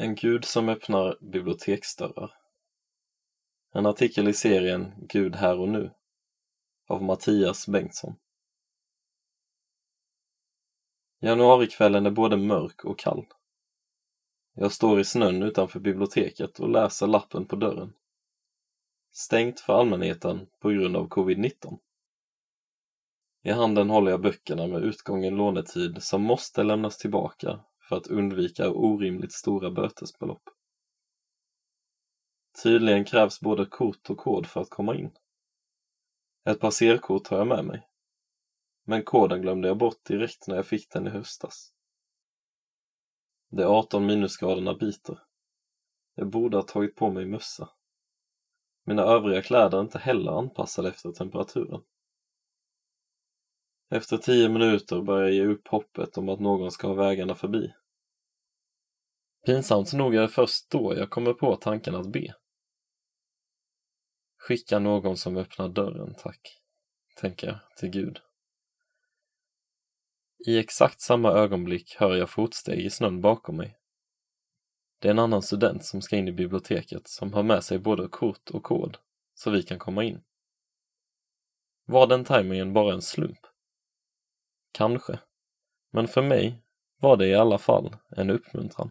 En gud som öppnar biblioteksdörrar. En artikel i serien Gud här och nu av Mattias Bengtsson. Januarikvällen är både mörk och kall. Jag står i snön utanför biblioteket och läser lappen på dörren. Stängt för allmänheten på grund av covid-19. I handen håller jag böckerna med utgången lånetid som måste lämnas tillbaka för att undvika orimligt stora bötesbelopp. Tydligen krävs både kort och kod för att komma in. Ett passerkort har jag med mig. Men koden glömde jag bort direkt när jag fick den i höstas. De 18 minusgraderna biter. Jag borde ha tagit på mig mössa. Mina övriga kläder är inte heller anpassade efter temperaturen. Efter tio minuter börjar jag ge upp hoppet om att någon ska ha vägarna förbi. Pinsamt nog är det först då jag kommer på tanken att be. Skicka någon som öppnar dörren, tack, tänker jag till Gud. I exakt samma ögonblick hör jag fotsteg i snön bakom mig. Det är en annan student som ska in i biblioteket som har med sig både kort och kod så vi kan komma in. Var den tajmingen bara en slump? Kanske. Men för mig var det i alla fall en uppmuntran.